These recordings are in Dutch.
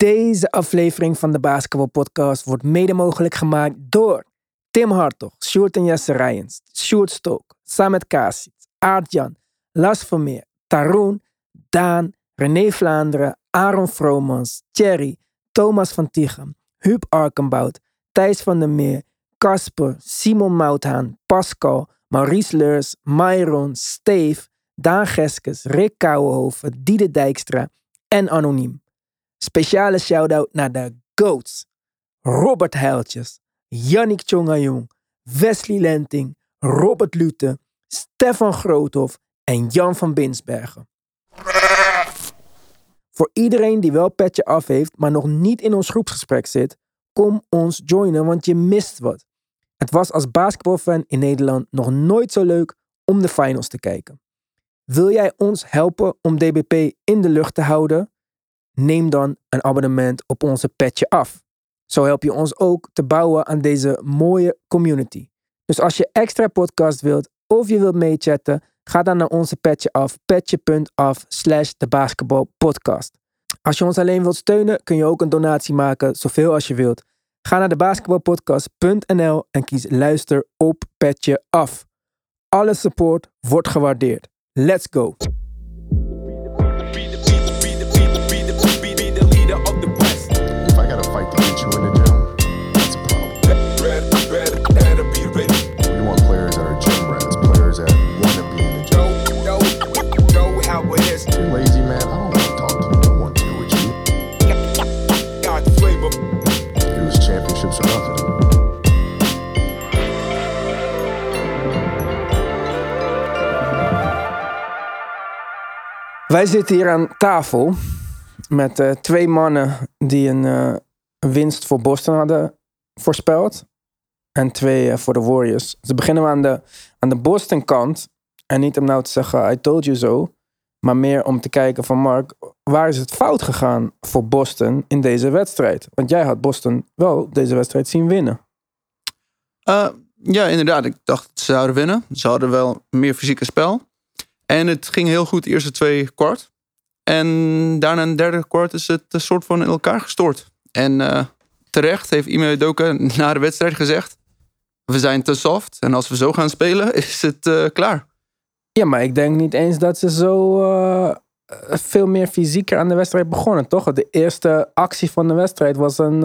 Deze aflevering van de Basketball Podcast wordt mede mogelijk gemaakt door Tim Hartog, Sjoerd en Jesse Rijens, Sjoerd Stook, Samet Kasic, Aart-Jan, Las Vermeer, Taroen, Daan, René Vlaanderen, Aaron Vromans, Thierry, Thomas van Tichem, Huub Arkenbout, Thijs van der Meer, Casper, Simon Mouthaan, Pascal, Maurice Leurs, Myron, Steve, Daan Geskes, Rick Kouwenhoven, Diede Dijkstra en Anoniem. Speciale shout-out naar de GOATs. Robert Heiltjes, Yannick Tjongajong, Wesley Lenting, Robert Lute, Stefan Groothoff en Jan van Binsbergen. Voor iedereen die wel petje af heeft, maar nog niet in ons groepsgesprek zit, kom ons joinen, want je mist wat. Het was als basketbalfan in Nederland nog nooit zo leuk om de finals te kijken. Wil jij ons helpen om DBP in de lucht te houden? Neem dan een abonnement op onze petje af. Zo help je ons ook te bouwen aan deze mooie community. Dus als je extra podcast wilt of je wilt meechatten, ga dan naar onze petje af, petje.af slash de basketbalpodcast. Als je ons alleen wilt steunen, kun je ook een donatie maken, zoveel als je wilt. Ga naar de basketbalpodcast.nl en kies luister op petje af. Alle support wordt gewaardeerd. Let's go! Wij zitten hier aan tafel met eh, twee mannen die een eh, winst voor Boston hadden voorspeld. En twee eh, voor de Warriors. Dus beginnen we aan de, aan de Boston kant. En niet om nou te zeggen, I told you so. Maar meer om te kijken van Mark, waar is het fout gegaan voor Boston in deze wedstrijd? Want jij had Boston wel deze wedstrijd zien winnen. Ja, inderdaad. Ik dacht ze zouden winnen. Ze hadden wel meer fysieke spel. En het ging heel goed de eerste twee kwart. En daarna in het derde kwart is het een soort van in elkaar gestort. En uh, terecht heeft Ime Udoka na de wedstrijd gezegd... we zijn te soft en als we zo gaan spelen is het uh, klaar. Ja, maar ik denk niet eens dat ze zo uh, veel meer fysieker aan de wedstrijd begonnen, toch? De eerste actie van de wedstrijd was een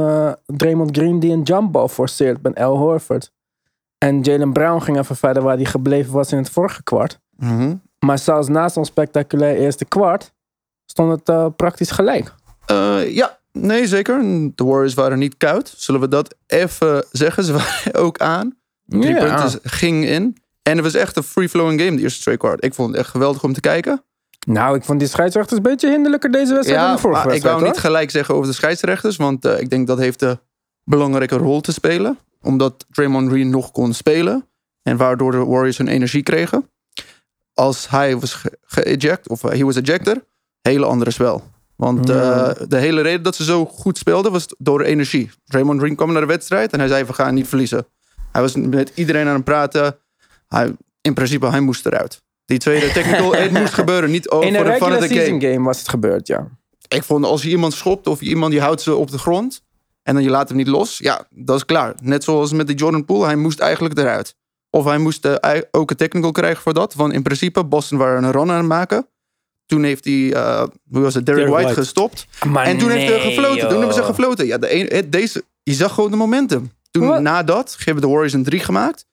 Draymond Green die een jumpball forceert bij Al Horford. En Jalen Brown ging even verder waar hij gebleven was in het vorige kwart. Mm -hmm. Maar zelfs na zo'n spectaculair eerste kwart stond het uh, praktisch gelijk. ja, nee zeker. De Warriors waren niet koud. Zullen we dat even zeggen? Ze waren ook aan. Drie punten gingen in. En het was echt een free-flowing game, de eerste twee kwart. Ik vond het echt geweldig om te kijken. Nou, ik vond die scheidsrechters een beetje hinderlijker deze wedstrijd dan Ja, de vorige maar ik wedstrijd. wou niet gelijk zeggen over de scheidsrechters. Want uh, ik denk dat heeft een belangrijke rol te spelen. Omdat Draymond Green nog kon spelen. En waardoor de Warriors hun energie kregen. Als hij was ge-eject, of hij was ejector, hele andere spel. Want uh, Ja. de hele reden dat ze zo goed speelden was door de energie. Draymond Green kwam naar de wedstrijd en hij zei: We gaan niet verliezen. Hij was met iedereen aan het praten. Hij, in principe, hij moest eruit. Die tweede technical, het moest gebeuren. Niet over In een de of the game. was het gebeurd, ja. Ik vond als je iemand schopt of je iemand die houdt ze op de grond en dan je laat hem niet los, ja, dat is klaar. Net zoals met die Jordan Poole, hij moest eigenlijk eruit. Of hij moest uh, ook een technical krijgen voor dat. Want in principe, Boston waren een run aan het maken. Toen heeft hij, uh, hoe was het, Derek, Derek White, White. gestopt. Maar en toen heeft hij gefloten. Toen hebben ze gefloten. Ja, de een, deze, je zag gewoon de momentum. Toen Wat? na dat hebben de Warriors een drie gemaakt.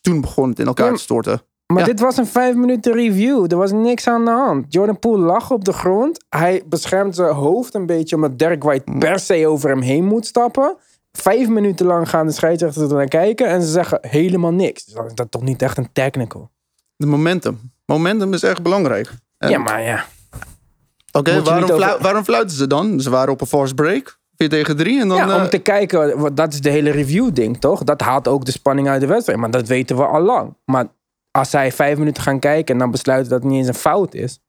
Toen begon het in elkaar te storten. Maar Ja. dit was een vijf minuten review. Er was niks aan de hand. Jordan Poole lag op de grond. Hij beschermt zijn hoofd een beetje omdat Derek White per se over hem heen moet stappen. Vijf minuten lang gaan de scheidsrechters er naar kijken en ze zeggen helemaal niks. Dus dan is dat toch niet echt een technical? De momentum. Momentum is echt belangrijk. En- Ja, maar ja. Oké, waarom, over- waarom fluiten ze dan? Ze waren op een fast break. 4 tegen 3. En dan, ja, eh, om te kijken, dat is de hele review-ding, toch? Dat haalt ook de spanning uit de wedstrijd. Maar dat weten we al lang. Maar als zij vijf minuten gaan kijken en dan besluiten dat het niet eens een fout is,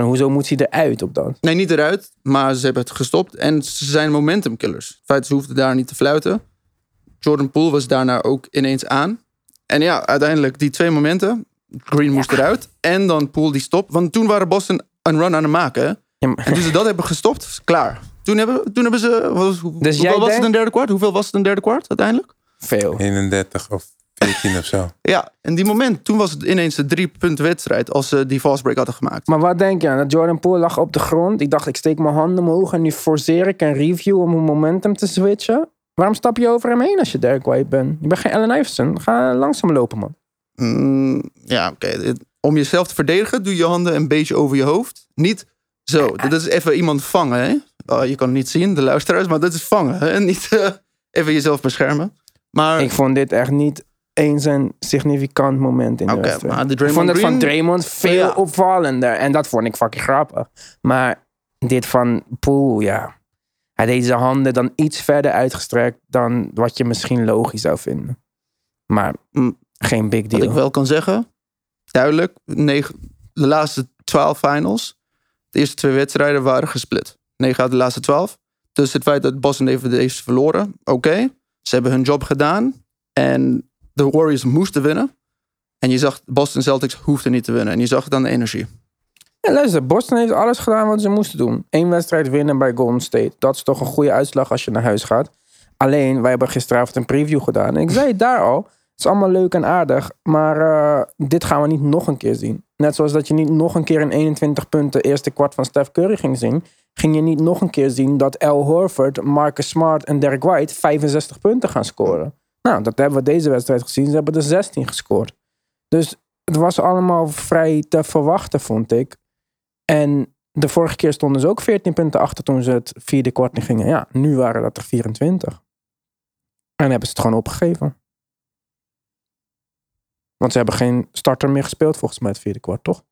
dan hoezo moet hij eruit op dat? Nee, niet eruit. Maar ze hebben het gestopt. En ze zijn momentum killers. Het feit, ze hoefden daar niet te fluiten. Jordan Poole was daarna ook ineens aan. En ja, uiteindelijk die twee momenten. Green moest eruit. En dan Poole die stopt. Want toen waren Boston een run aan het maken. hè. Ja, maar- En toen ze dat hebben gestopt, klaar. Toen hebben, toen hebben ze... Wat, hoe- Dus jij hoeveel was het een derde kwart? Hoeveel was het een derde kwart uiteindelijk? Veel. 31 of 14 of zo. Ja, en die moment, toen was het ineens een drie punt wedstrijd als ze die fast break hadden gemaakt. Maar wat denk je? Dat Jordan Poole lag op de grond. Ik dacht, ik steek mijn handen omhoog en nu forceer ik een review om een momentum te switchen. Waarom stap je over hem heen als je Derek White bent? Je bent geen Allen Iverson. Ga langzaam lopen, man. Mm, ja, oké. Om jezelf te verdedigen, doe je handen een beetje over je hoofd. Niet zo. Dit is even iemand vangen, hè? Oh, je kan het niet zien, de luisteraars, maar dit is vangen. Hè? Niet eh, even jezelf beschermen. Maar, Ik vond dit echt niet eens een significant moment in de oké, wedstrijd. maar de Ik vond het van Draymond veel Ja. opvallender. En dat vond ik fucking grappig. Maar dit van Poole, ja. Hij deed zijn handen dan iets verder uitgestrekt dan wat je misschien logisch zou vinden. Maar Mm. geen big Wat deal. ik wel kan zeggen, duidelijk, negen, de laatste twaalf finals, de eerste twee wedstrijden waren gesplit. Negen uit de laatste twaalf. Dus het feit dat Boston even heeft verloren, oké. Ze hebben hun job gedaan en de Warriors moesten winnen. En je zag, Boston Celtics hoefde niet te winnen. En je zag aan de energie. Ja, luister, Boston heeft alles gedaan wat ze moesten doen. Eén wedstrijd winnen bij Golden State. Dat is toch een goede uitslag als je naar huis gaat. Alleen, wij hebben gisteravond een preview gedaan. En ik zei het daar al. Het is allemaal leuk en aardig. Maar eh, dit gaan we niet nog een keer zien. Net zoals dat je niet nog een keer een 21 punten eerste kwart van Steph Curry ging zien. Ging je niet nog een keer zien dat Al Horford, Marcus Smart en Derek White 65 punten gaan scoren. Nou, dat hebben we deze wedstrijd gezien. Ze hebben er 16 gescoord. Dus het was allemaal vrij te verwachten, vond ik. En de vorige keer stonden ze ook 14 punten achter toen ze het vierde kwart in gingen. Ja, nu waren dat er 24. En hebben ze het gewoon opgegeven. Want ze hebben geen starter meer gespeeld volgens mij het vierde kwart, toch?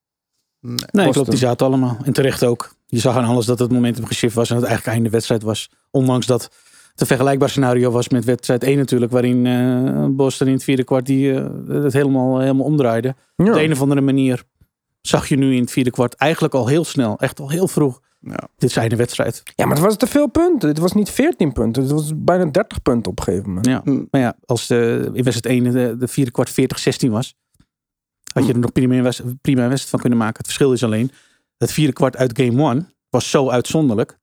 Nee. Nee, Boston. klopt. Die zaten allemaal. En terecht ook. Je zag aan alles dat het momentum geshift was. En dat het eigenlijk einde wedstrijd was. Ondanks dat een vergelijkbaar scenario was met wedstrijd 1 natuurlijk. Waarin eh, Boston in het vierde kwart die, eh, het helemaal, helemaal omdraaide. Ja. Op de een of andere manier zag je nu in het vierde kwart eigenlijk al heel snel. Echt al heel vroeg. Ja. Dit is einde wedstrijd. ja, maar het was te veel punten. Het was niet 14 punten. Het was bijna 30 punten op een gegeven moment. Ja. Mm. Maar ja, als de, in wedstrijd 1 de, de vierde kwart 40-16 was. Had je er nog prima prima een wedstrijd van kunnen maken. Het verschil is alleen. Het vierde kwart uit game 1 was zo uitzonderlijk.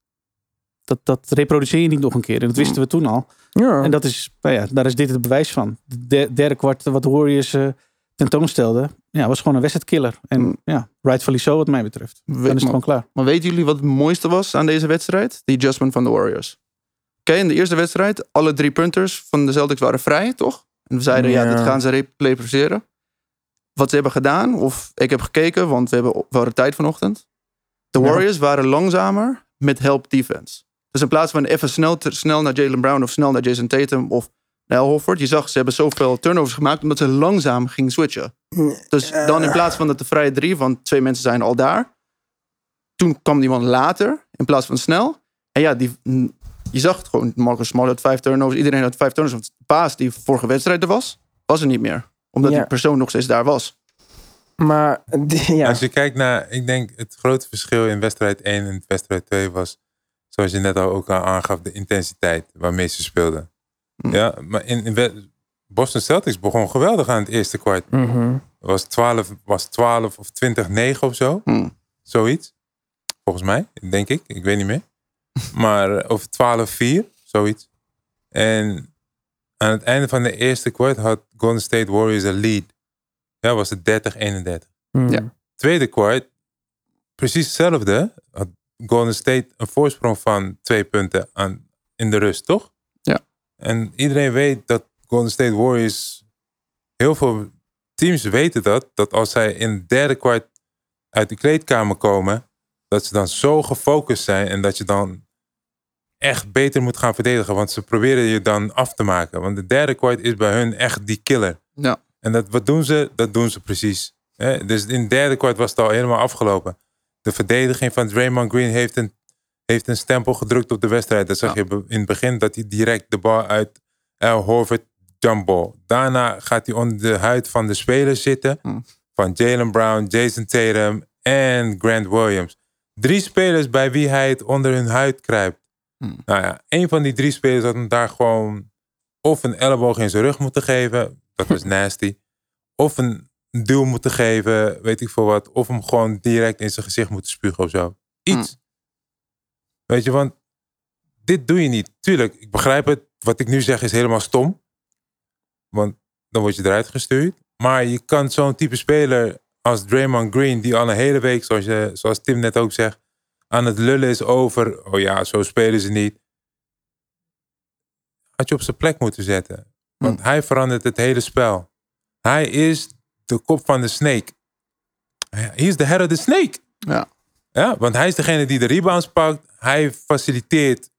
Dat, dat reproduceer je niet nog een keer. En dat wisten we toen al. Ja. En dat is, nou ja, daar is dit het bewijs van. De der- derde kwart wat de Warriors eh tentoonstelden. Ja, was gewoon een wedstrijdkiller. En Mm. ja, rightfully so wat mij betreft. Dan is het gewoon klaar. maar weten jullie wat het mooiste was aan deze wedstrijd? De adjustment van de Warriors. Oké, in de eerste wedstrijd, alle drie punters van de Celtics waren vrij, toch? En we zeiden, ja, Ja. dit gaan ze repliceren. Wat ze hebben gedaan, of ik heb gekeken, want we, hebben, we hadden tijd vanochtend. De Ja. Warriors waren langzamer met help defense. Dus in plaats van even snel, te- snel naar Jalen Brown of snel naar Jason Tatum of naar Al Horford. Je zag, ze hebben zoveel turnovers gemaakt omdat ze langzaam gingen switchen. Dus dan in plaats van dat de vrije drie, want twee mensen zijn al daar. Toen kwam die man later, in plaats van snel. En ja, die, je zag het gewoon. Marcus Smart had vijf turnovers. Iedereen had vijf turnovers. Want de paas die vorige wedstrijd er was, was er niet meer. Omdat Ja. die persoon nog steeds daar was. Maar ja, Als je kijkt naar, ik denk het grote verschil in wedstrijd 1 en wedstrijd 2 was, zoals je net al ook al aangaf, de intensiteit waarmee ze speelden. Hm. Ja, maar in, Boston Celtics begon geweldig aan het eerste kwart. mhm. Was 12, was 12 of 20, 9 of zo. Hm. Zoiets. Volgens mij, denk ik. Ik weet niet meer. Maar, eh, of 12, 4, zoiets. En aan het einde van de eerste kwart had Golden State Warriors een lead. Ja, was het 30, 31. Mhm. Ja. Tweede kwart, precies hetzelfde. Had Golden State een voorsprong van twee punten aan, in de rust, toch? Ja. En iedereen weet dat Golden State Warriors, heel veel teams weten dat, dat als zij in het derde kwart uit de kleedkamer komen, dat ze dan zo gefocust zijn en dat je dan echt beter moet gaan verdedigen. Want ze proberen je dan af te maken. Want de derde kwart is bij hun echt die killer. Ja. En dat, wat doen ze? Dat doen ze precies. Dus in het derde kwart was het al helemaal afgelopen. De verdediging van Draymond Green heeft een, heeft een stempel gedrukt op de wedstrijd. Dat zag Ja. je in het begin dat hij direct de bal uit Al Horford jumpball. Daarna gaat hij onder de huid van de spelers zitten. Hm. Van Jalen Brown, Jason Tatum en Grant Williams. Drie spelers bij wie hij het onder hun huid kruipt. Hm. Nou ja, een van die drie spelers had hem daar gewoon of een elleboog in zijn rug moeten geven. Dat was nasty. Of een duw moeten geven, weet ik veel wat. Of hem gewoon direct in zijn gezicht moeten spugen of zo. Iets. Weet je, want dit doe je niet. Tuurlijk, ik begrijp het. Wat ik nu zeg is helemaal stom. Want dan word je eruit gestuurd. Maar je kan zo'n type speler als Draymond Green, die al een hele week, zoals, je, zoals Tim net ook zegt, aan het lullen is over, oh ja, zo spelen ze niet. Had je op zijn plek moeten zetten. Want hij verandert het hele spel. Hij is de kop van de snake. Hij is de head of the snake. Ja. Ja, want hij is degene die de rebounds pakt. Hij faciliteert.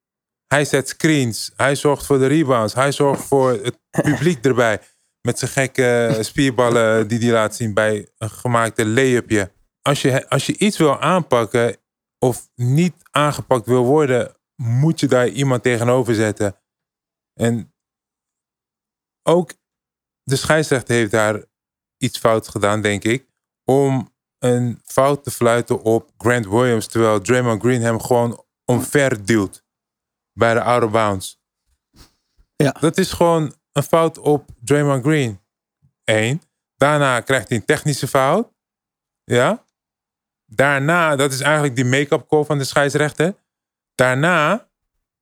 Hij zet screens. Hij zorgt voor de rebounds. Hij zorgt voor het publiek erbij. Met zijn gekke spierballen die hij laat zien bij een gemaakte layupje. Als je, als je iets wil aanpakken of niet aangepakt wil worden, moet je daar iemand tegenover zetten. En ook de scheidsrechter heeft daar iets fout gedaan, denk ik. Om een fout te fluiten op Grant Williams. Terwijl Draymond Green hem gewoon omver duwt. Bij de out of bounds. Ja. Dat is gewoon een fout op Draymond Green. Eén. Daarna krijgt hij een technische fout. Ja. Daarna, dat is eigenlijk die make-up call van de scheidsrechter. Daarna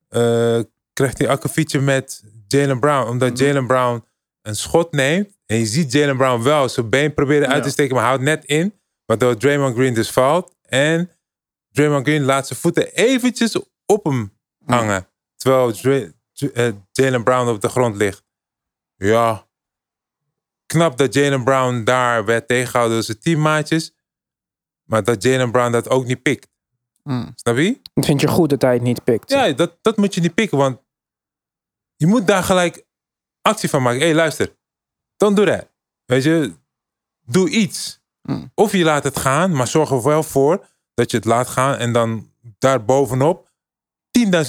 eh, krijgt hij akkefietje met Jalen Brown. Omdat Jalen Brown een schot neemt. En je ziet Jalen Brown wel zijn been proberen uit te Ja. steken, maar houdt net in. Waardoor Draymond Green dus valt. En Draymond Green laat zijn voeten eventjes op hem hangen. Terwijl eh, Jalen Brown op de grond ligt. Ja. Knap dat Jalen Brown daar werd tegengehouden door zijn teammaatjes. Maar dat Jalen Brown dat ook niet pikt. Mm. Snap je? Dat vind je goed dat hij het niet pikt. Ja, dat, dat moet je niet pikken, want je moet daar gelijk actie van maken. Hé, hey, luister. Don't do that. Weet je, doe iets. Hmm. Of je laat het gaan, maar zorg er wel voor dat je het laat gaan en dan daar bovenop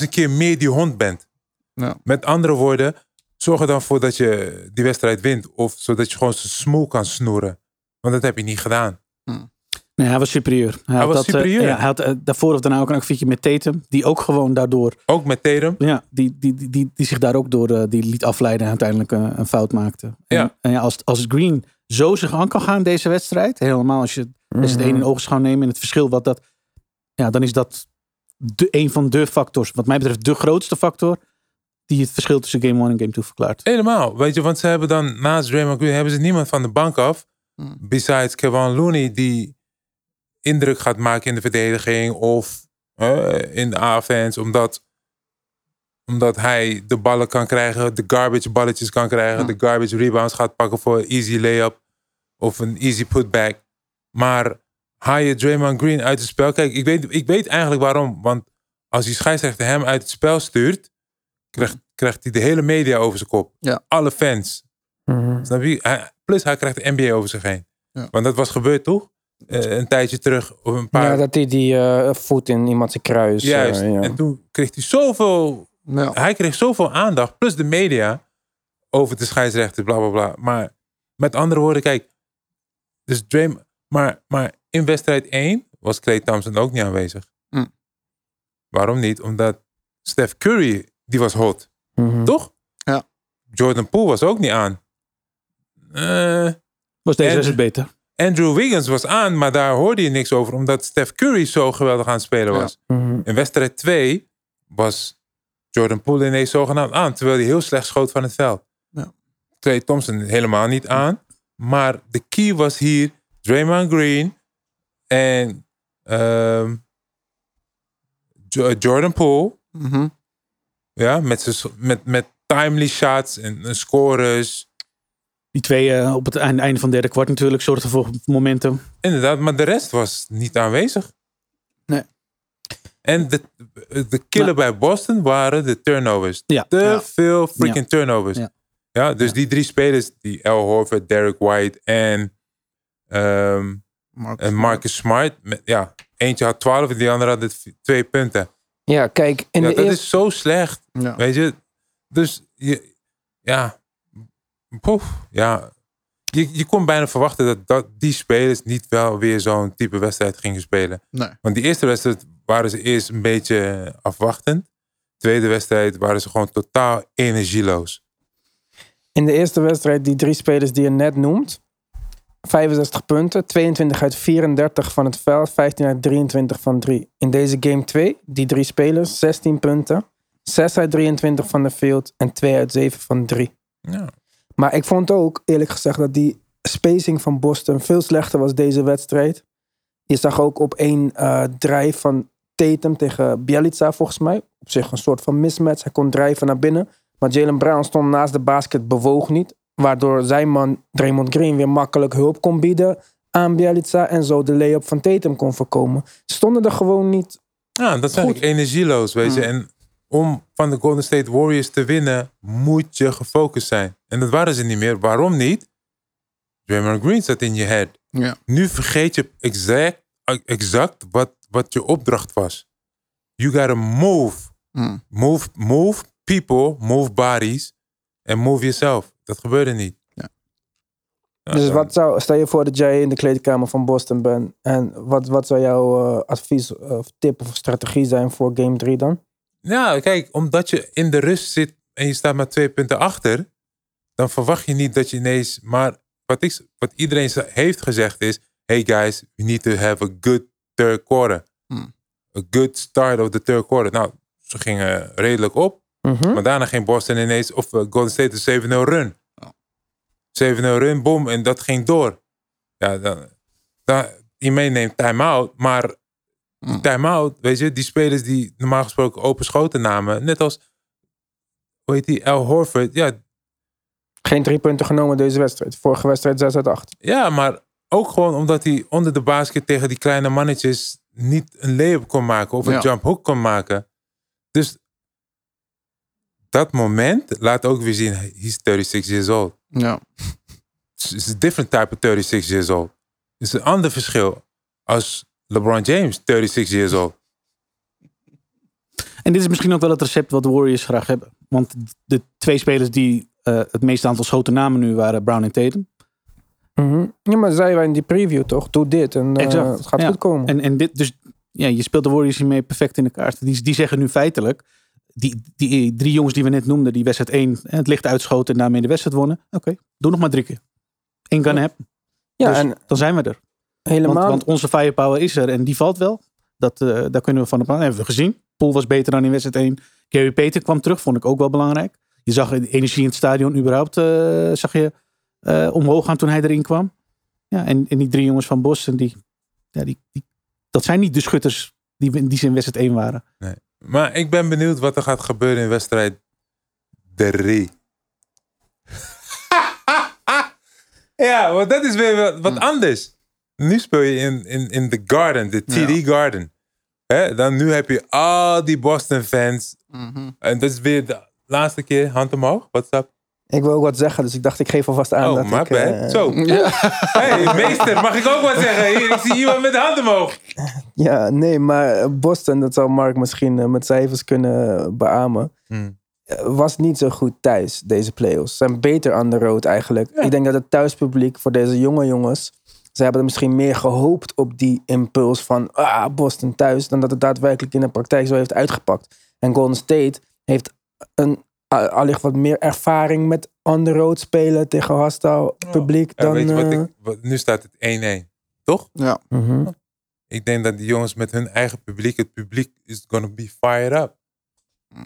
10.000 keer meer die hond bent. Ja. Met andere woorden, zorg er dan voor dat je die wedstrijd wint. Of zodat je gewoon zijn smoel kan snoeren. Want dat heb je niet gedaan. Nee, hij was superieur. Hij, had was dat, eh, superieur. ja, hij had eh, daarvoor of daarna ook een akkefietje met Tatum. Die ook gewoon daardoor, Ook met Tatum. ja, die, die, die, die, die zich daar ook door eh, die liet afleiden en uiteindelijk een fout maakte. En, Ja. en ja, als, als Green zo zich aan kan gaan deze wedstrijd, helemaal als je als het een in oogschouw neemt en het verschil wat dat, ja, dan is dat de, een van de factors, wat mij betreft de grootste factor, die het verschil tussen game 1 en game 2 verklaart. Helemaal. Weet je, want ze hebben dan naast Draymond Green hebben ze niemand van de bank af. Hmm. Besides Kevin Looney die indruk gaat maken in de verdediging of eh, in de offense. Omdat, omdat hij de ballen kan krijgen, de garbage balletjes kan krijgen. De garbage rebounds gaat pakken voor een easy layup of een easy putback. Maar haal je Draymond Green uit het spel? Kijk, ik weet, ik weet eigenlijk waarom. Want als die scheidsrechter hem uit het spel stuurt, krijgt, krijgt hij de hele media over zijn kop. Ja. Alle fans. Mhm. Snap je? Hij- plus hij krijgt de NBA over zich heen. Ja. Want dat was gebeurd toch? Eh, een tijdje terug. Of een paar... Ja, dat hij die eh, voet in iemand zijn kruis. eh, Juist. ja. En toen kreeg hij zoveel... Ja. Hij kreeg zoveel aandacht. Plus de media. Over de scheidsrechter. Bla bla bla. Maar met andere woorden, kijk. Dus Dream... Maar, maar in wedstrijd 1 was Clay Thompson ook niet aanwezig. Hm. Waarom niet? Omdat Steph Curry, die was hot. Mhm. Toch? Ja. Jordan Poole was ook niet aan. Eh... Was deze En- wedstrijd beter? Andrew Wiggins was aan, maar daar hoorde je niks over, omdat Steph Curry zo geweldig aan het spelen was. Mhm. In wedstrijd 2 was Jordan Poole ineens zogenaamd aan, terwijl hij heel slecht schoot van het veld. Ja. Clay Thompson helemaal niet aan, maar de key was hier Draymond Green en ehm, Jo- Jordan Poole, Mhm. ja, met, met, met timely shots en, en scores. Die twee eh, op het einde, einde van het derde kwart natuurlijk zorgden voor momentum. Inderdaad, maar de rest was niet aanwezig. Nee. En de, de killer bij Boston waren de turnovers. Ja. Te Ja. veel freaking turnovers. Ja. Ja. dus die drie spelers, die Al Horford, Derek White en, ehm, Marcus en Marcus Smart. Met, ja, eentje had 12 en die andere had twee punten. Ja, kijk, in ja, dat eerste... is zo slecht. Ja. Weet je? Dus je, ja, poef, ja. Je, je kon bijna verwachten dat, dat die spelers niet wel weer zo'n type wedstrijd gingen spelen. Nee. Want die eerste wedstrijd waren ze eerst een beetje afwachtend. Tweede wedstrijd waren ze gewoon totaal energieloos. In de eerste wedstrijd, die drie spelers die je net noemt. 65 punten, 22 uit 34 van het veld, 15 uit 23 van 3. In deze game 2, die drie spelers, 16 punten, 6 uit 23 van de field en 2 uit 7 van 3. Ja. Maar ik vond ook, eerlijk gezegd, dat die spacing van Boston veel slechter was deze wedstrijd. Je zag ook op één eh drijf van Tatum tegen Bielica volgens mij. Op zich een soort van mismatch. Hij kon drijven naar binnen. Maar Jalen Brown stond naast de basket, bewoog niet. Waardoor zijn man Draymond Green weer makkelijk hulp kon bieden aan Bielica. En zo de lay-up van Tatum kon voorkomen. Ze stonden er gewoon niet. Ja, dat zijn energieloos, weet je. En om van de Golden State Warriors te winnen, moet je gefocust zijn. En dat waren ze niet meer. Waarom niet? Draymond Green zat in je head. Ja. Nu vergeet je exact, exact wat, wat je opdracht was. You gotta move. Mm. Move, move people, move bodies en move yourself. Dat gebeurde niet. Ja. Dus wat zou, stel je voor dat jij in de kleedkamer van Boston bent. En wat, wat zou jouw eh, advies of tip of strategie zijn voor game 3 dan? Ja, kijk, omdat je in de rust zit en je staat maar twee punten achter, dan verwacht je niet dat je ineens. Maar wat, ik, wat iedereen heeft gezegd is: hey guys, we need to have a good third quarter. Hmm. A good start of the third quarter. Nou, ze gingen redelijk op, Mhm. maar daarna ging Boston ineens, of eh, Golden State een 7-0 run. Ja. 7-0 run, boom, en dat ging door. Ja, dan, dan, Ime neemt time-out, maar. Time-out, weet je, die spelers die normaal gesproken open schoten namen, net als, hoe heet die, Al Horford, ja, Geen drie punten genomen deze wedstrijd. Vorige wedstrijd 6 uit 8. ja, maar ook gewoon omdat hij onder de basket tegen die kleine mannetjes niet een layup kon maken of een Ja. jump hook kon maken. Dus dat moment laat ook weer zien, he's 36 years old. Ja. It's a different type of 36 years old. Het is een ander verschil als LeBron James 36 years old. En dit is misschien ook wel het recept wat de Warriors graag hebben. Want de twee spelers die eh, het meeste aantal schoten namen nu waren Brown en Tatum. Mhm. Ja, maar zeiden wij in die preview toch? Doe dit en eh, Exact. het gaat Ja. goed komen. En, en dit, dus ja, je speelt de Warriors hiermee perfect in de kaart. Die, die zeggen nu feitelijk, die, die drie jongens die we net noemden, die wedstrijd één, eh, het licht uitschoten en daarmee de wedstrijd wonnen. Oké, doe nog maar drie keer. Eén kan heb. ja, dus en dan zijn we er. Helemaal. Want, want onze firepower is er en die valt wel. Dat, eh, daar kunnen we van op aan. hebben we gezien. Poel was beter dan in wedstrijd 1. Gary Peter kwam terug, vond ik ook wel belangrijk. Je zag de energie in het stadion überhaupt eh, zag je, eh, omhoog gaan toen hij erin kwam. Ja, en, en die drie jongens van Boston, die, ja, die, die, dat zijn niet de schutters die, die ze in wedstrijd 1 waren. Maar ik ben benieuwd wat er gaat gebeuren in wedstrijd 3. ja, want dat is weer wat, wat anders. Nu speel je in, in, in the Garden, de TD Garden. Hè? Dan nu heb je al die Boston fans. Mhm. En dat is weer de laatste keer. Hand omhoog. What's up? Ik wil ook wat zeggen, dus ik dacht ik geef alvast aan Oh, dat ik... bad. eh, Zo. hey, meester, mag ik ook wat zeggen? Hier, ik zie iemand met de hand omhoog. Ja, nee, maar eh, Boston, dat zal Mark misschien eh, met cijfers kunnen beamen. Hmm. Was niet zo goed thuis, deze playoffs. Ze zijn beter on the road eigenlijk. Ja. Ik denk dat het thuispubliek voor deze jonge jongens. Ze hebben er misschien meer gehoopt op die impuls van ah, Boston thuis. dan dat het daadwerkelijk in de praktijk zo heeft uitgepakt. En Golden State heeft een, allicht wat meer ervaring met on the road spelen tegen hostile publiek. Ja, dan, weet je wat eh, ik, wat, nu staat het 1-1. Toch? Ja. mhm. Ik denk dat die jongens met hun eigen publiek, het publiek is gonna be fired up.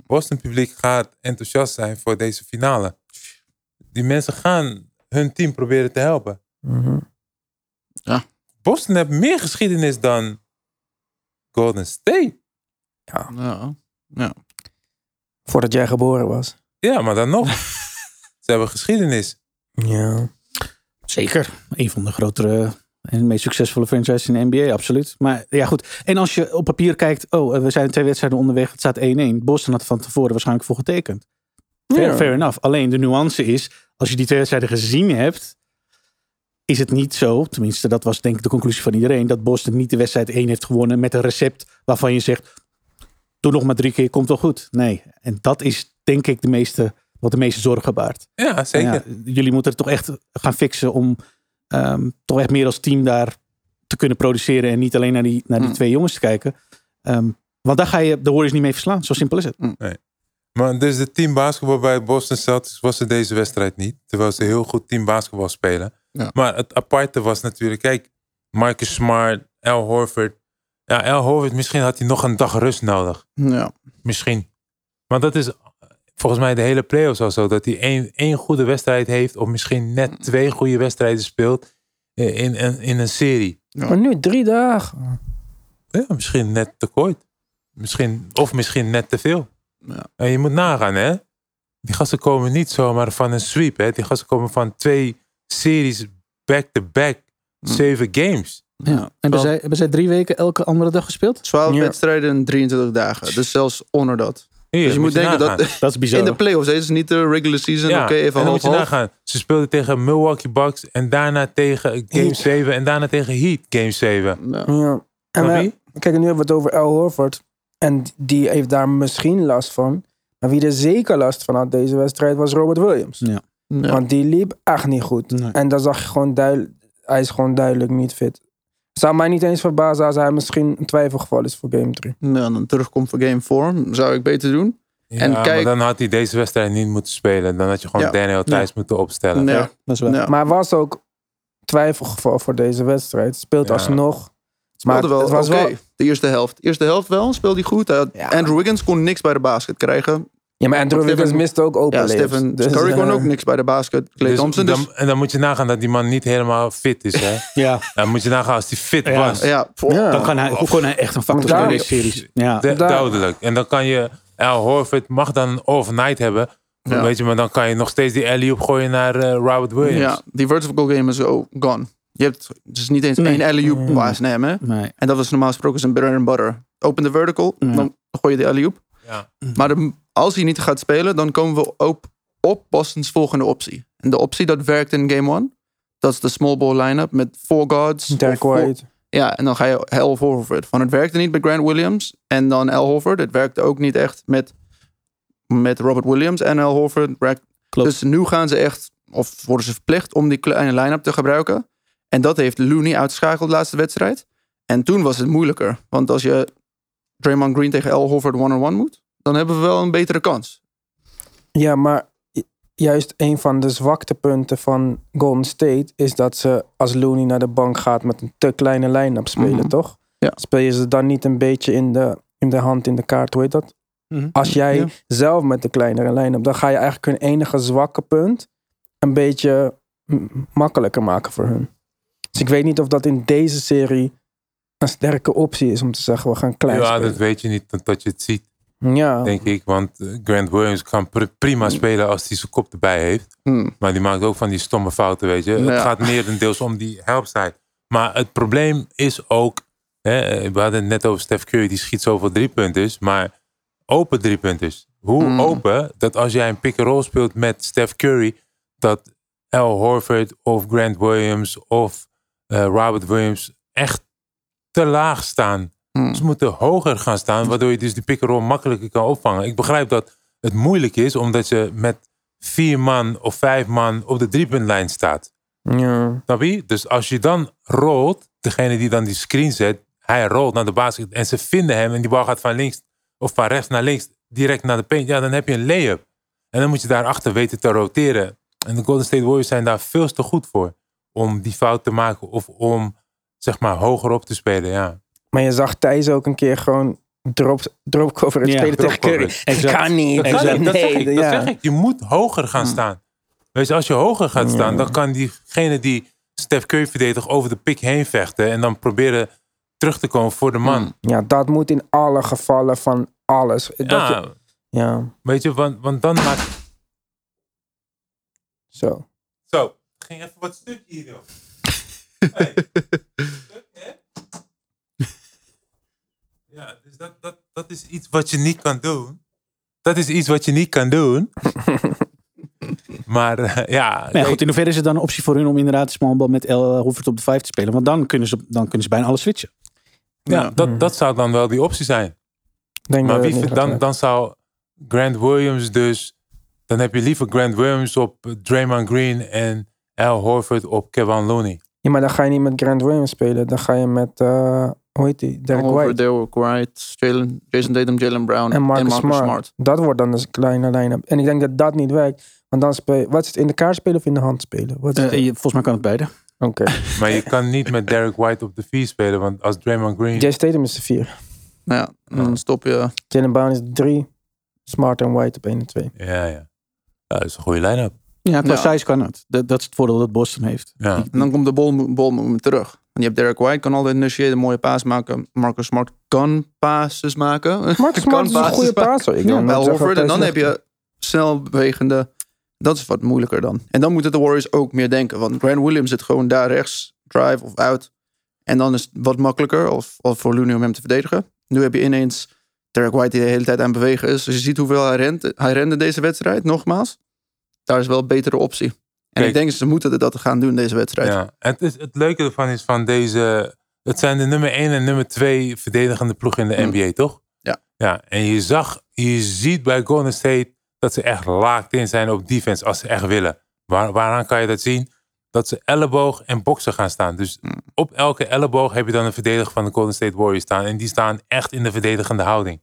Boston publiek gaat enthousiast zijn voor deze finale. Die mensen gaan hun team proberen te helpen. Mhm. Boston heeft meer geschiedenis dan Golden State. Ja. Ja. Voordat jij geboren was. Ja, maar dan nog. Ze hebben geschiedenis. Ja. Zeker. Een van de grotere en meest succesvolle franchises in de NBA, absoluut. Maar ja, goed. En als je op papier kijkt, oh, we zijn twee wedstrijden onderweg, het staat 1-1. Boston had er van tevoren waarschijnlijk voor getekend. Fair, Ja. fair enough. Alleen de nuance is, als je die twee wedstrijden gezien hebt, is het niet zo, tenminste dat was denk ik de conclusie van iedereen, dat Boston niet de wedstrijd 1 heeft gewonnen met een recept waarvan je zegt, doe nog maar drie keer, komt wel goed. Nee, en dat is denk ik de meeste, wat de meeste zorgen baart. Ja, zeker. Ja, jullie moeten het toch echt gaan fixen om ehm, toch echt meer als team daar te kunnen produceren en niet alleen naar die, naar die Mm. twee jongens te kijken. Ehm, want daar ga je de Warriors niet mee verslaan. Zo simpel is het. Maar dus de team basketbal bij Boston Celtics was er deze wedstrijd niet. Terwijl ze heel goed team basketbal spelen. Ja. Maar het aparte was natuurlijk, kijk, Marcus Smart, Al Horford. Ja, Al Horford, misschien had hij nog een dag rust nodig. Ja. Misschien. Maar dat is volgens mij de hele playoffs al zo. Dat hij één, één goede wedstrijd heeft. Of misschien net twee goede wedstrijden speelt. In, in, in een serie. Maar nu drie dagen. Ja, misschien net te kort. Misschien, of misschien net te veel. Ja. En je moet nagaan, hè. Die gasten komen niet zomaar van een sweep, hè. Die gasten komen van twee series back-to-back. Zeven games. Ja. Hebben, zij, hebben zij drie weken elke andere dag gespeeld? 12 Ja. wedstrijden in 23 dagen. Dus zelfs onder dat. Hier, Dus je moet denken nagaan. dat Dat is bizar. in de playoffs, is niet de regular season. Ja, Oké, even en dan half moet je half. nagaan. Ze speelden tegen Milwaukee Bucks en daarna tegen Game Heat. 7 en daarna tegen Heat Game 7. Ja. Ja. En je? kijk, nu hebben we het over Al Horford. En die heeft daar misschien last van. Maar wie er zeker last van had deze wedstrijd was Robert Williams. Ja. Ja. Want die liep echt niet goed. Nee. En dan zag je gewoon duidelijk, hij is gewoon duidelijk niet fit. Zou mij niet eens verbazen als hij misschien een twijfelgeval is voor game 3. Ja, en dan terugkomt voor game 4. Zou ik beter doen. Ja, En kijk- maar dan had hij deze wedstrijd niet moeten spelen. Dan had je gewoon Ja. Daniel Thijs moeten opstellen. Ja. Dat is wel. Ja. Maar hij was ook twijfelgeval voor deze wedstrijd. Speelt Ja. alsnog. Maar Speelde wel het was oké. wel... De eerste helft. De eerste helft wel, speelde hij goed. Andrew Wiggins kon niks bij de basket krijgen. Ja, maar Andrew Wiggins miste ook open Ja. Stephen Dus, Curry kon ook niks bij de basket. Clay Dus Thompson dus... dan, en dan moet je nagaan dat die man niet helemaal fit is. Hè? Ja. dan moet je nagaan als hij fit Ja. was. Ja, voor- Ja. Dan kan hij, hoe kon hij echt een factor zijn in deze series? Ja. De- Daar- duidelijk. En dan kan je, Al Horford mag dan een overnight hebben. Ja. Weet je, maar dan kan je nog steeds die alley-oop gooien naar eh, Robert Williams. ja, die vertical game is oh, gone. Je hebt dus niet eens Nee. één alley-oop Mm. pass nemen. hè. Nee. En dat was normaal gesproken zijn bread and butter. Open de vertical, dan gooi je de alley-oop. Ja. Maar de- als hij niet gaat spelen, dan komen we op, op Boston's volgende optie. En de optie dat werkt in game one. Dat is de small ball line-up met four guards. Derek of four- White. Ja, en dan ga je Al Horford. Van het werkte niet met Grant Williams en dan Al Horford. Het werkte ook niet echt met, met Robert Williams en Al Horford. Klopt. Dus nu gaan ze echt, of worden ze verplicht om die kleine line-up te gebruiken. En dat heeft Looney uitgeschakeld de laatste wedstrijd. En toen was het moeilijker. Want als je Draymond Green tegen Al Horford one-on-one moet, dan hebben we wel een betere kans. Ja, maar ju- juist een van de zwaktepunten van Golden State is dat ze als Looney naar de bank gaat met een te kleine line-up spelen, Mhm. toch? Ja. Speel je ze dan niet een beetje in de, in de hand, in de kaart, hoe heet dat? Mhm. Als jij Ja. zelf met de kleinere line-up, dan ga je eigenlijk hun enige zwakke punt een beetje makkelijker maken voor hun. Dus ik weet niet of dat in deze serie een sterke optie is om te zeggen, we gaan klein Ja, spelen. dat weet je niet totdat je het ziet, Ja, denk ik. Want eh, Grant Williams kan pr- prima spelen als hij zijn kop erbij heeft. Hmm. Maar die maakt ook van die stomme fouten, weet je. Ja. Het gaat merendeels om die helpside. Maar het probleem is ook... Hè, we hadden het net over Steph Curry, die schiet zoveel driepunters. Maar open driepunters. Hoe Mm. open dat als jij een pick-and-roll speelt met Steph Curry... dat Al Horford of Grant Williams of eh, Robert Williams echt te laag staan. Hmm. Ze moeten hoger gaan staan, waardoor je dus die pick-and-roll makkelijker kan opvangen. Ik begrijp dat het moeilijk is, omdat je met vier man of vijf man op de driepuntlijn staat. ja. Snap je? Dus als je dan rolt, degene die dan die screen zet, hij rolt naar de basket en ze vinden hem en die bal gaat van links of van rechts naar links direct naar de paint, ja, dan heb je een layup. En dan moet je daarachter weten te roteren. En de Golden State Warriors zijn daar veel te goed voor. Om die fout te maken of om, zeg maar, hoger op te spelen, ja. Maar je zag Thijs ook een keer gewoon drop, drop cover het Ja, spelen drop tegen Curry. Kan niet. Dat, kan niet, dat, zeg ik, dat ja. zeg ik. Je moet hoger gaan staan. Weet je, als je hoger gaat staan, dan kan diegene die Steph Curry verdedigt over de pik heen vechten. En dan proberen terug te komen voor de man. Ja, dat moet in alle gevallen van alles. Dat Ja, je- ja, weet je, want, want dan maakt... zo. Zo, ging even wat stukje hier, joh. Hey. Stuk, hè? Ja, dus dat, dat, dat is iets wat je niet kan doen. Dat is iets wat je niet kan doen. maar eh, ja, Maar ja, goed, in hoeverre is het dan een optie voor hun om inderdaad smallball met El Hoffert op de 5 te spelen? Want dan kunnen ze, dan kunnen ze bijna alles switchen. ja, Ja. dat, dat zou dan wel die optie zijn. Denk Maar wie, dan, dan zou Grant Williams dus... Dan heb je liever Grant Williams op Draymond Green en Al Horford op Kevin Looney. Ja, maar dan ga je niet met Grant Williams spelen. Dan ga je met, eh, hoe heet die? Derek White. Derek White, Jalen, Jason Tatum, Jalen Brown En Marcus, Smart. Dat wordt dan dus een kleine line-up. En ik denk dat dat niet werkt. Want dan speel je, wat is het, in de kaart spelen of in de hand spelen? Wat is Eh, je- volgens mij kan het beide. Oké. Maar je kan niet met Derek White op de 4 spelen. Want als Draymond Green... Jay Statham is de vier. Nou ja, dan stop je. Jalen Brown is de drie. Smart en White op 1 en 2. Ja, ja. Ja, dat is een goede line-up. Ja, qua Ja. size kan het. Dat, dat is het voordeel dat Boston heeft. Ja. En dan komt de ball movement terug. En je hebt Derek White, kan altijd initiëren, een mooie paas maken. Marcus Smart kan passes maken. Marcus Kan Smart is een goede passer. Ik Ja, Horford. En dan heb je snel bewegende. Dat is wat moeilijker dan. En dan moeten de Warriors ook meer denken. Want Grant Williams zit gewoon daar rechts, drive of out. En dan is het wat makkelijker of, of voor Looney om hem te verdedigen. Nu heb je ineens Derek White die de hele tijd aan het bewegen is. Dus je ziet hoeveel hij rent. Hij rende deze wedstrijd, nogmaals. Daar is wel een betere optie. En Kijk. ik denk ze moeten dat gaan doen deze wedstrijd. Ja, het, is, het leuke ervan is van deze... Het zijn de nummer 1 en nummer 2 verdedigende ploegen in de Mm. NBA, toch? Ja. Ja, en je zag, je ziet bij Golden State dat ze echt laakt in zijn op defense als ze echt willen. Waar, waaraan kan je dat zien? Dat ze elleboog en boksen gaan staan. Dus Mm. op elke elleboog heb je dan een verdediger van de Golden State Warriors staan. En die staan echt in de verdedigende houding.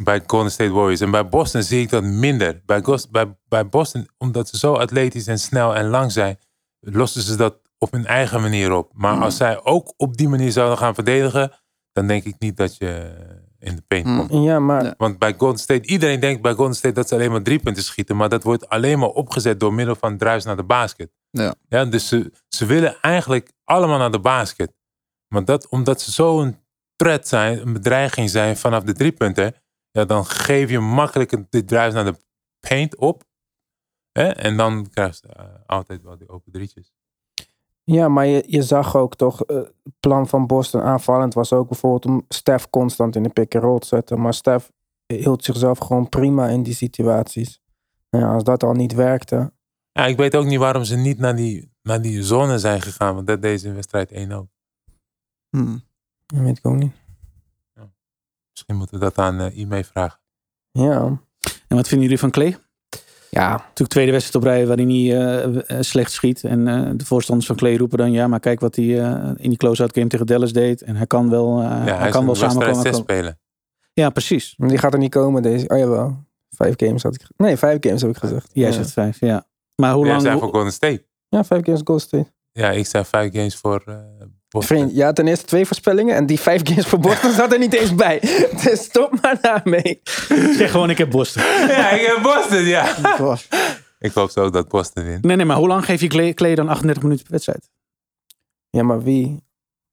Bij Golden State Warriors. En bij Boston zie ik dat minder. Bij, bij, bij Boston, omdat ze zo atletisch en snel en lang zijn, lossen ze dat op hun eigen manier op. Maar Mm. als zij ook op die manier zouden gaan verdedigen, dan denk ik niet dat je in de paint Mm. komt. Ja, maar. Want bij Golden State, iedereen denkt bij Golden State dat ze alleen maar drie punten schieten. Maar dat wordt alleen maar opgezet door middel van druis naar de basket. Ja. Ja, dus ze, ze willen eigenlijk allemaal naar de basket. Maar dat, omdat ze zo'n threat zijn, een bedreiging zijn vanaf de drie punten. Ja, dan geef je makkelijk de druis naar de paint op. Hè? En dan krijg je eh, altijd wel die open drietjes. Ja, maar je, je zag ook toch, eh, het plan van Boston aanvallend was ook bijvoorbeeld om Stef constant in de pick-and-roll te zetten. Maar Stef hield zichzelf gewoon prima in die situaties. Nou ja, als dat al niet werkte. Ja, ik weet ook niet waarom ze niet naar die, naar die zone zijn gegaan. Want dat deed ze in wedstrijd 1 ook. Hmm. Dat weet ik ook niet. Misschien moeten we dat aan eh e-mail vragen. Ja. En wat vinden jullie van Clay? Ja, Natuurlijk tweede wedstrijd op rij waar hij niet eh, eh, slecht schiet. En eh, de voorstanders van Clay roepen dan... ja, maar kijk wat hij eh, in die close-out game tegen Dallas deed. En hij kan wel, eh, Ja, hij kan wel samenkomen. 6 Hij kan- spelen. Ja, precies. die gaat er niet komen deze. Oh jawel. Vijf games had ik. Nee, vijf games heb ik gezegd. Jij ja. zegt vijf, ja. Maar hoe Jij lang... zei hoe- voor Golden State. Ja, vijf games Gold State. Ja, ik zei vijf games voor Vriend, ja, ten eerste twee voorspellingen en die vijf games voor Boston zat er niet eens bij. Dus stop maar daarmee. Zeg gewoon, ik heb Boston. Ja, ik heb Boston, ja. Ik hoop zo dat Boston wint. Nee, nee, maar hoe lang geef je Clay, dan 38 minuten per wedstrijd? Ja, maar wie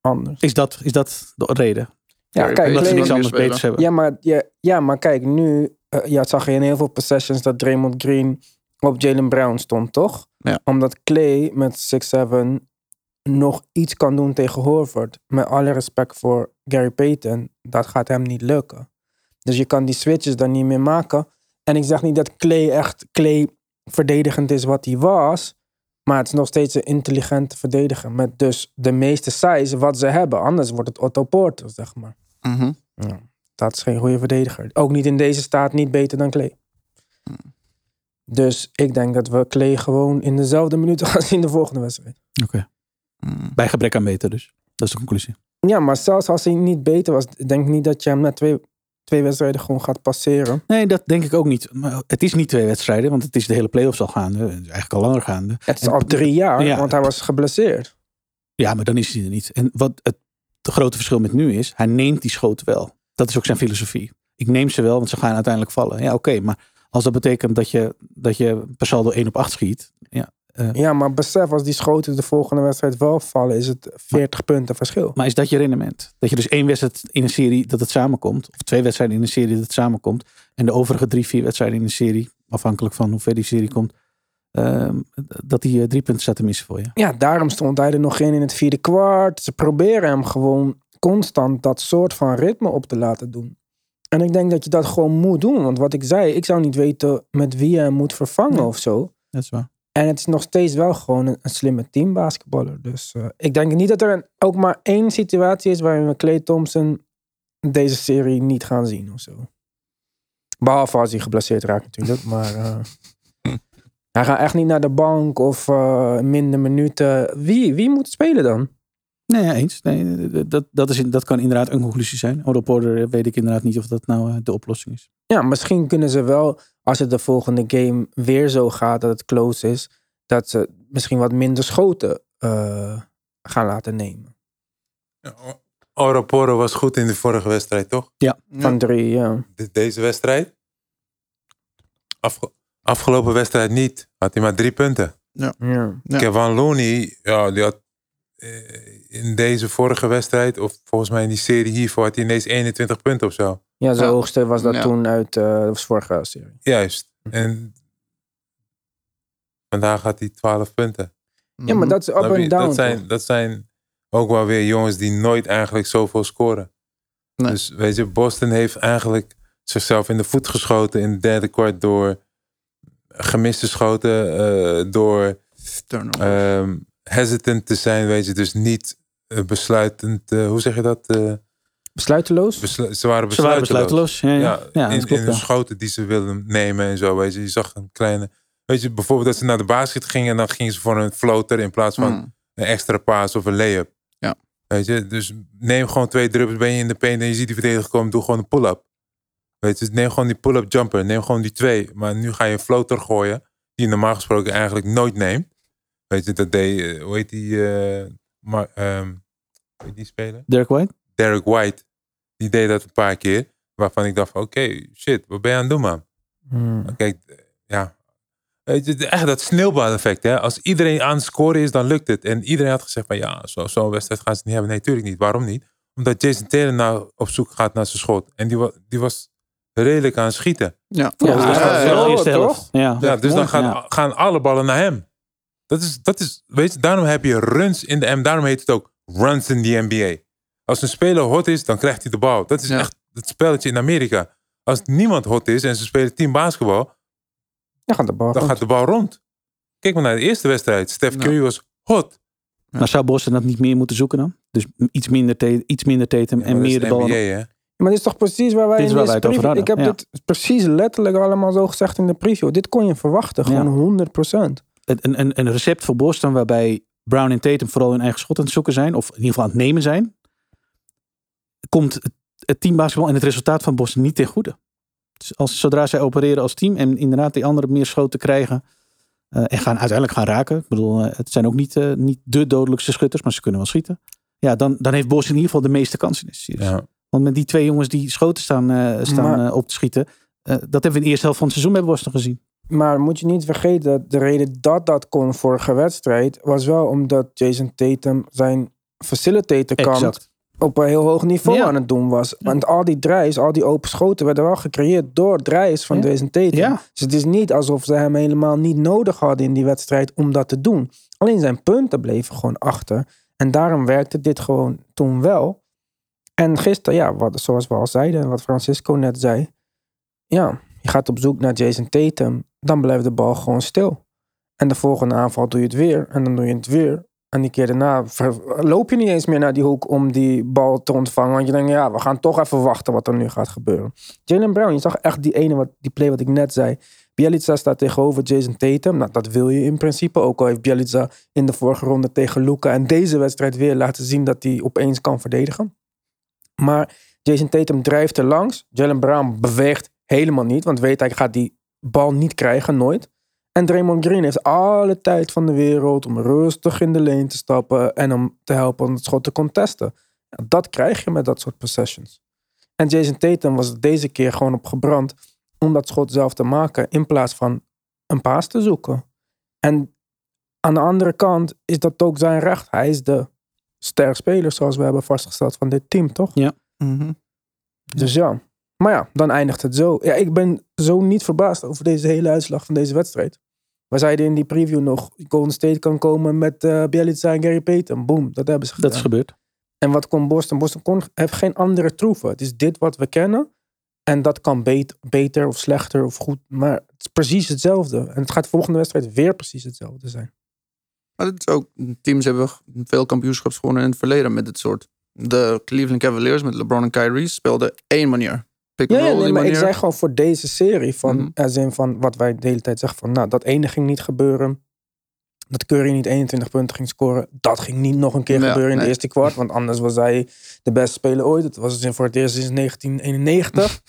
anders? Is dat, is dat de reden? Ja, kijk, Omdat ze niks anders beters hebben. ja, maar, ja, ja, maar kijk, nu eh, ja, zag je in heel veel possessions dat Draymond Green op Jalen Brown stond, toch? Ja. Omdat Clay met 6'7 nog iets kan doen tegen Horford. Met alle respect voor Gary Payton, dat gaat hem niet lukken. Dus je kan die switches dan niet meer maken. En ik zeg niet dat Clay echt Clay verdedigend is wat hij was. Maar het is nog steeds een intelligente verdediger. Met dus de meeste size wat ze hebben. Anders wordt het Otto Porter, zeg maar. Mhm. Ja, dat is geen goede verdediger. Ook niet in deze staat niet beter dan Clay. Dus ik denk dat we Clay gewoon in dezelfde minuten gaan zien de volgende wedstrijd. Hmm. Bij gebrek aan beter dus. Dat is de conclusie. Ja, maar zelfs als hij niet beter was, denk ik niet dat je hem na twee, twee wedstrijden gewoon gaat passeren. Nee, dat denk ik ook niet. Maar het is niet twee wedstrijden, want het is de hele playoffs al gaande. Het is eigenlijk al langer gaande. Het is En- al drie jaar, Ja. want hij was geblesseerd. Ja, maar dan is hij er niet. En wat het grote verschil met nu is, hij neemt die schoten wel. Dat is ook zijn filosofie. Ik neem ze wel, want ze gaan uiteindelijk vallen. Ja, oké, maar als dat betekent dat je, dat je per saldo 1 op 8 schiet. Ja, Ja, maar besef, als die schoten de volgende wedstrijd wel vallen, is het 40 punten verschil. maar is dat je rendement? Dat je dus één wedstrijd in een serie dat het samenkomt. Of twee wedstrijden in een serie dat het samenkomt. En de overige drie, vier wedstrijden in een serie, afhankelijk van hoe ver die serie komt. ehm, dat die eh, drie punten staat te missen voor je. Ja, daarom stond hij er nog geen in het vierde kwart. Ze proberen hem gewoon constant dat soort van ritme op te laten doen. En ik denk dat je dat gewoon moet doen. Want wat ik zei, ik zou niet weten met wie je hem moet vervangen Nee. of zo. Dat is waar. En het is nog steeds wel gewoon een, een slimme teambasketballer. Dus eh, ik denk niet dat er een, ook maar één situatie is waarin we Clay Thompson deze serie niet gaan zien of zo. Behalve als hij geblesseerd raakt natuurlijk. Maar eh, hij gaat echt niet naar de bank of eh, minder minuten. Wie, wie moet spelen dan? Nee, ja, eens. Nee, dat, dat, is, dat kan inderdaad een conclusie zijn. Odo Porter weet ik inderdaad niet of dat nou eh, de oplossing is. Ja, misschien kunnen ze wel, als het de volgende game weer zo gaat dat het close is, dat ze misschien wat minder schoten eh, gaan laten nemen. Oroporo was goed in de vorige wedstrijd, toch? Van drie, ja. De- deze wedstrijd? Afge- afgelopen wedstrijd niet. Had hij maar drie punten. Ja. Ja. Kevin Looney, ja, die had eh, in deze vorige wedstrijd, of volgens mij in die serie hiervoor, had hij ineens 21 punten of zo. Ja, zijn Ja. hoogste was dat Ja. toen uit eh dat was vorige serie. Juist. En vandaag had hij 12 punten. Ja, maar dat is up en down. dat, zijn, dat zijn ook wel weer jongens die nooit eigenlijk zoveel scoren. Nee. Dus weet je, Boston heeft eigenlijk zichzelf in de voet geschoten in het derde kwart door gemiste schoten, eh, door. Hesitant te zijn, weet je, dus niet eh, besluitend, eh, hoe zeg je dat? Eh, Besluiteloos? beslu- ze waren Ze waren besluiteloos. besluiteloos. Ja, ja. Ja, in, dat klopt. in de schoten die ze wilden nemen en zo, weet je. Je zag een kleine, weet je, bijvoorbeeld dat ze naar de basket gingen en dan gingen ze voor een floater in plaats van Mm. een extra paas of een layup. Ja. Weet je, dus neem gewoon twee druppels, ben je in de paint en je ziet die verdediger komen, doe gewoon een pull-up. Weet je, neem gewoon die pull-up jumper, neem gewoon die twee. Maar nu ga je een floater gooien, die je normaal gesproken eigenlijk nooit neemt. Weet je, dat deed, eh, hoe heet die, eh maar, ehm, hoe heet die speler? Dirk White? Derek White, die deed dat een paar keer. Waarvan ik dacht van, oké, shit, wat ben je aan het doen, man? Hmm. Maar Kijk, eh, ja. Weet je, echt dat sneeuwbaleffect, hè. Als iedereen aan het scoren is, dan lukt het. En iedereen had gezegd van, ja, zo- zo'n wedstrijd gaan ze niet hebben. Nee, natuurlijk niet. Waarom niet? Omdat Jason Taylor nou op zoek gaat naar zijn schot. En die, wa- die was redelijk aan het schieten. Ja. Ja, Ja. Ja, dus dan gaan, Ja. gaan alle ballen naar hem. Dat is, dat is, weet je, daarom heb je runs in de M. Daarom heet het ook runs in de NBA. Als een speler hot is, dan krijgt hij de bal. Dat is Ja. echt het spelletje in Amerika. Als niemand hot is en ze spelen team basketbal, Dan gaat de bal dan rond. gaat de bal rond. Kijk maar naar de eerste wedstrijd. Steph Ja. Curry was hot. Maar zou Boston dat niet meer moeten zoeken dan? Dus iets minder, te- iets minder Tatum Ja, en meer de bal. NBA, hè? Maar dit is toch precies waar wij Dit is in deze wij het over preview... Ik heb dit precies letterlijk allemaal zo gezegd in de preview. Dit kon je verwachten, Ja. gewoon 100%. Een, een, een recept voor Boston waarbij Brown en Tatum vooral hun eigen schot aan het zoeken zijn. Of in ieder geval aan het nemen zijn. Komt het, het teambasketbal en het resultaat van Boston niet ten goede. Dus als, zodra zij opereren als team en inderdaad die anderen meer schoten krijgen. eh, en gaan uiteindelijk gaan raken. Ik bedoel, eh, het zijn ook niet, eh, niet de dodelijkste schutters, maar ze kunnen wel schieten. Ja, dan, dan heeft Boston in ieder geval de meeste kansen in. Ja. Want met die twee jongens die schoten staan, staan Maar- op te schieten. dat hebben we in de eerste helft van het seizoen bij Boston gezien. Maar moet je niet vergeten, dat de reden dat dat kon vorige wedstrijd... was wel omdat Jason Tatum zijn facilitator kant Exact. op een heel hoog niveau Ja. aan het doen was. Want al die drijs, al die open schoten werden wel gecreëerd door drijs van Ja. Jason Tatum. Ja. Dus het is niet alsof ze hem helemaal niet nodig hadden in die wedstrijd om dat te doen. Alleen zijn punten bleven gewoon achter. En daarom werkte dit gewoon toen wel. En gisteren, ja, wat, zoals we al zeiden, wat Francisco net zei. Ja, je gaat op zoek naar Jason Tatum. Dan blijft de bal gewoon stil. En de volgende aanval doe je het weer. En dan doe je het weer. En die keer daarna loop je niet eens meer naar die hoek om die bal te ontvangen. Want je denkt, ja, we gaan toch even wachten wat er nu gaat gebeuren. Jalen Brown, je zag echt die ene, wat, die play wat ik net zei. Bielitsa staat tegenover Jason Tatum. Nou, dat wil je in principe. Ook al heeft Bielitsa in de vorige ronde tegen Luca en deze wedstrijd weer laten zien dat hij opeens kan verdedigen. Maar Jason Tatum drijft er langs. Jalen Brown beweegt helemaal niet, want weet hij gaat die bal niet krijgen, nooit. En Draymond Green heeft alle tijd van de wereld om rustig in de lane te stappen en om te helpen om het schot te contesten. Ja, dat krijg je met dat soort possessions. En Jason Tatum was deze keer gewoon op gebrand om dat schot zelf te maken in plaats van een paas te zoeken. En aan de andere kant is dat ook zijn recht. Hij is de sterspeler zoals we hebben vastgesteld van dit team, toch? Mhm. Dus ja. Maar ja, dan eindigt het zo. Ja, ik ben zo niet verbaasd over deze hele uitslag van deze wedstrijd. We zeiden in die preview nog, Golden State kan komen met uh, Bielitsa en Gary Payton. Boom, dat hebben ze gedaan. Dat is gebeurd. En wat kon Boston? Boston kon, heeft geen andere troeven. Het is dit wat we kennen. En dat kan bet, beter of slechter of goed. Maar het is precies hetzelfde. En het gaat de volgende wedstrijd weer precies hetzelfde zijn. Maar het is ook, teams hebben veel kampioenschaps gewonnen in het verleden met dit soort. De Cleveland Cavaliers met LeBron en Kyrie speelden één manier. Pick Ja, nee, maar ik zei gewoon voor deze serie. Van, als in van wat wij de hele tijd zeggen. Van, nou, dat ene ging niet gebeuren. Dat Curry niet 21 punten ging scoren. Dat ging niet nog een keer Ja, gebeuren in nee. de eerste kwart. Want anders was hij de beste speler ooit. Het was voor het eerst sinds 1991.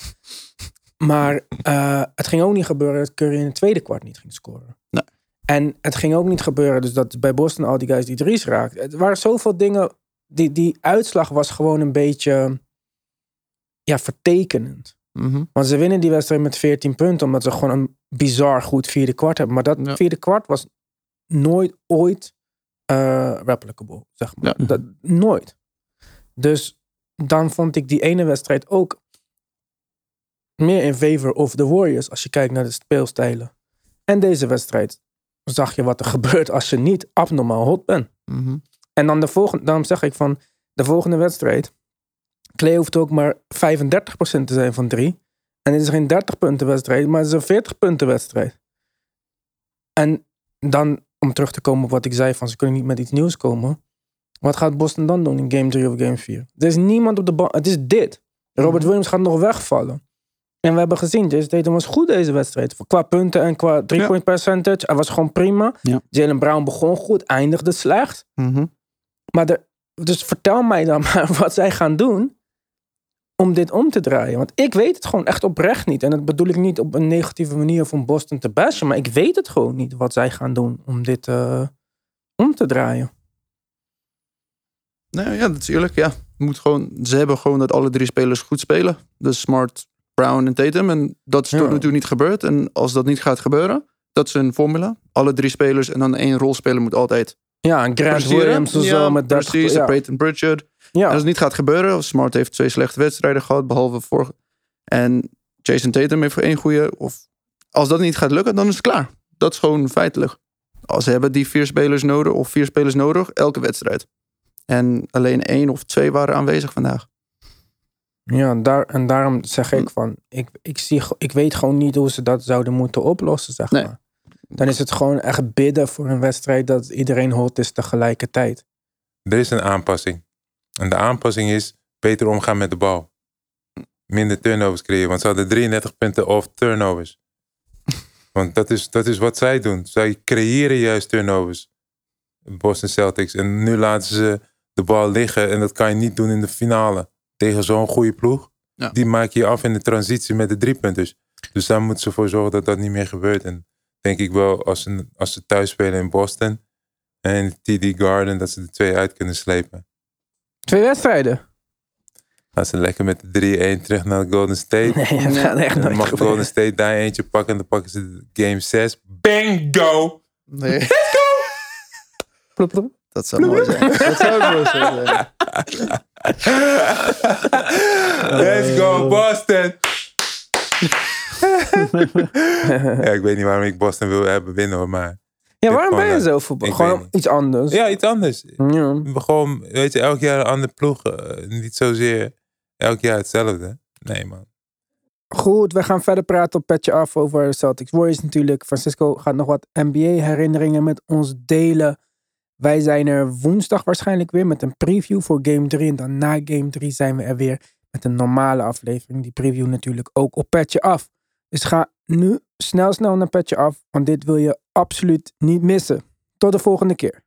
maar eh, het ging ook niet gebeuren dat Curry in het tweede kwart niet ging scoren. Nee. En het ging ook niet gebeuren dus dat bij Boston al die guys die drie's raakten. Het waren zoveel dingen. Die, die uitslag was gewoon een beetje ja, vertekenend. Mhm. Want ze winnen die wedstrijd met 14 punten. Omdat ze gewoon een bizar goed vierde kwart hebben. Maar dat Ja. vierde kwart was nooit ooit eh replicable. Zeg maar. Ja. Dat, nooit. Dus dan vond ik die ene wedstrijd ook meer in favor of the Warriors. Als je kijkt naar de speelstijlen. En deze wedstrijd zag je wat er gebeurt als je niet abnormaal hot bent. Mhm. En dan de volgende, daarom zeg ik van de volgende wedstrijd. Clay hoeft ook maar 35% te zijn van drie. En het is geen 30 punten wedstrijd, maar het is een 40 punten wedstrijd. En dan, om terug te komen op wat ik zei van ze kunnen niet met iets nieuws komen. Wat gaat Boston dan doen in game 3 of game 4? Er is niemand op de bal. Het is dit. Robert Williams gaat nog wegvallen. En we hebben gezien, Jason Tatum was goed deze wedstrijd. Qua punten en qua three-point percentage. Hij was gewoon prima. Ja. Jalen Brown begon goed, eindigde slecht. Mhm. Maar de, dus vertel mij dan maar wat zij gaan doen om dit om te draaien. Want ik weet het gewoon echt oprecht niet. En dat bedoel ik niet op een negatieve manier van Boston te bashen. Maar ik weet het gewoon niet wat zij gaan doen om dit eh, om te draaien. Nee, ja, dat is eerlijk. Ja, moet gewoon, ze hebben gewoon dat alle drie spelers goed spelen. Dus Smart, Brown en Tatum. En dat is Ja. tot nu toe niet gebeurd. En als dat niet gaat gebeuren, dat is een formule. Alle drie spelers en dan één rolspeler moet altijd Ja, en Grant. Williams ja, met 30 precies. ja. Peyton Pritchard. Ja. En als het niet gaat gebeuren, Smart heeft twee slechte wedstrijden gehad, behalve vorige. En Jason Tatum heeft voor één goede. Of als dat niet gaat lukken, dan is het klaar. Dat is gewoon feitelijk. Als ze hebben die vier spelers nodig, of vier spelers nodig, elke wedstrijd. En alleen één of twee waren aanwezig vandaag. Ja, daar, en daarom zeg ik van, ik, ik, zie, ik weet gewoon niet hoe ze dat zouden moeten oplossen, zeg Nee. maar. Dan is het gewoon echt bidden voor een wedstrijd dat iedereen hot is tegelijkertijd. Er is een aanpassing. En de aanpassing is beter omgaan met de bal. Minder turnovers creëren. Want ze hadden 33 punten of turnovers. Want dat is, dat is wat zij doen. Zij creëren juist turnovers. Boston Celtics. En nu laten ze de bal liggen. En dat kan je niet doen in de finale. Tegen zo'n goede ploeg. Ja. Die maak je af in de transitie met de driepunters. Dus daar moeten ze voor zorgen dat dat niet meer gebeurt. En denk ik wel, als ze, als ze thuis spelen in Boston. En TD Garden, dat ze de twee uit kunnen slepen. Twee wedstrijden. Gaan ze lekker met de 3-1 terug naar Golden State. Nee, dat gaat echt En dan nooit mag gebeuren. Golden State daar eentje pakken en dan pakken ze game 6. Bingo! Nee, Plop, plop. dat zou mooi zijn. Dat zou mooi zijn. Let's go Boston! ja, ik weet niet waarom ik Boston wil hebben winnen hoor, maar... Ja, waarom ben je zo voetbal? Gewoon iets anders. Ja, iets anders. Ja. We gewoon, weet je, elk jaar een andere ploeg. eh, niet zozeer elk jaar hetzelfde. Nee man. Goed, we gaan verder praten op Petje Af over Celtics Warriors natuurlijk. Francisco gaat nog wat NBA-herinneringen met ons delen. Wij zijn er woensdag waarschijnlijk weer met een preview voor Game 3. En dan na Game 3 zijn we er weer met een normale aflevering. Die preview natuurlijk ook op Petje Af. Dus ga nu snel snel naar Petje Af, want dit wil je absoluut niet missen. Tot de volgende keer.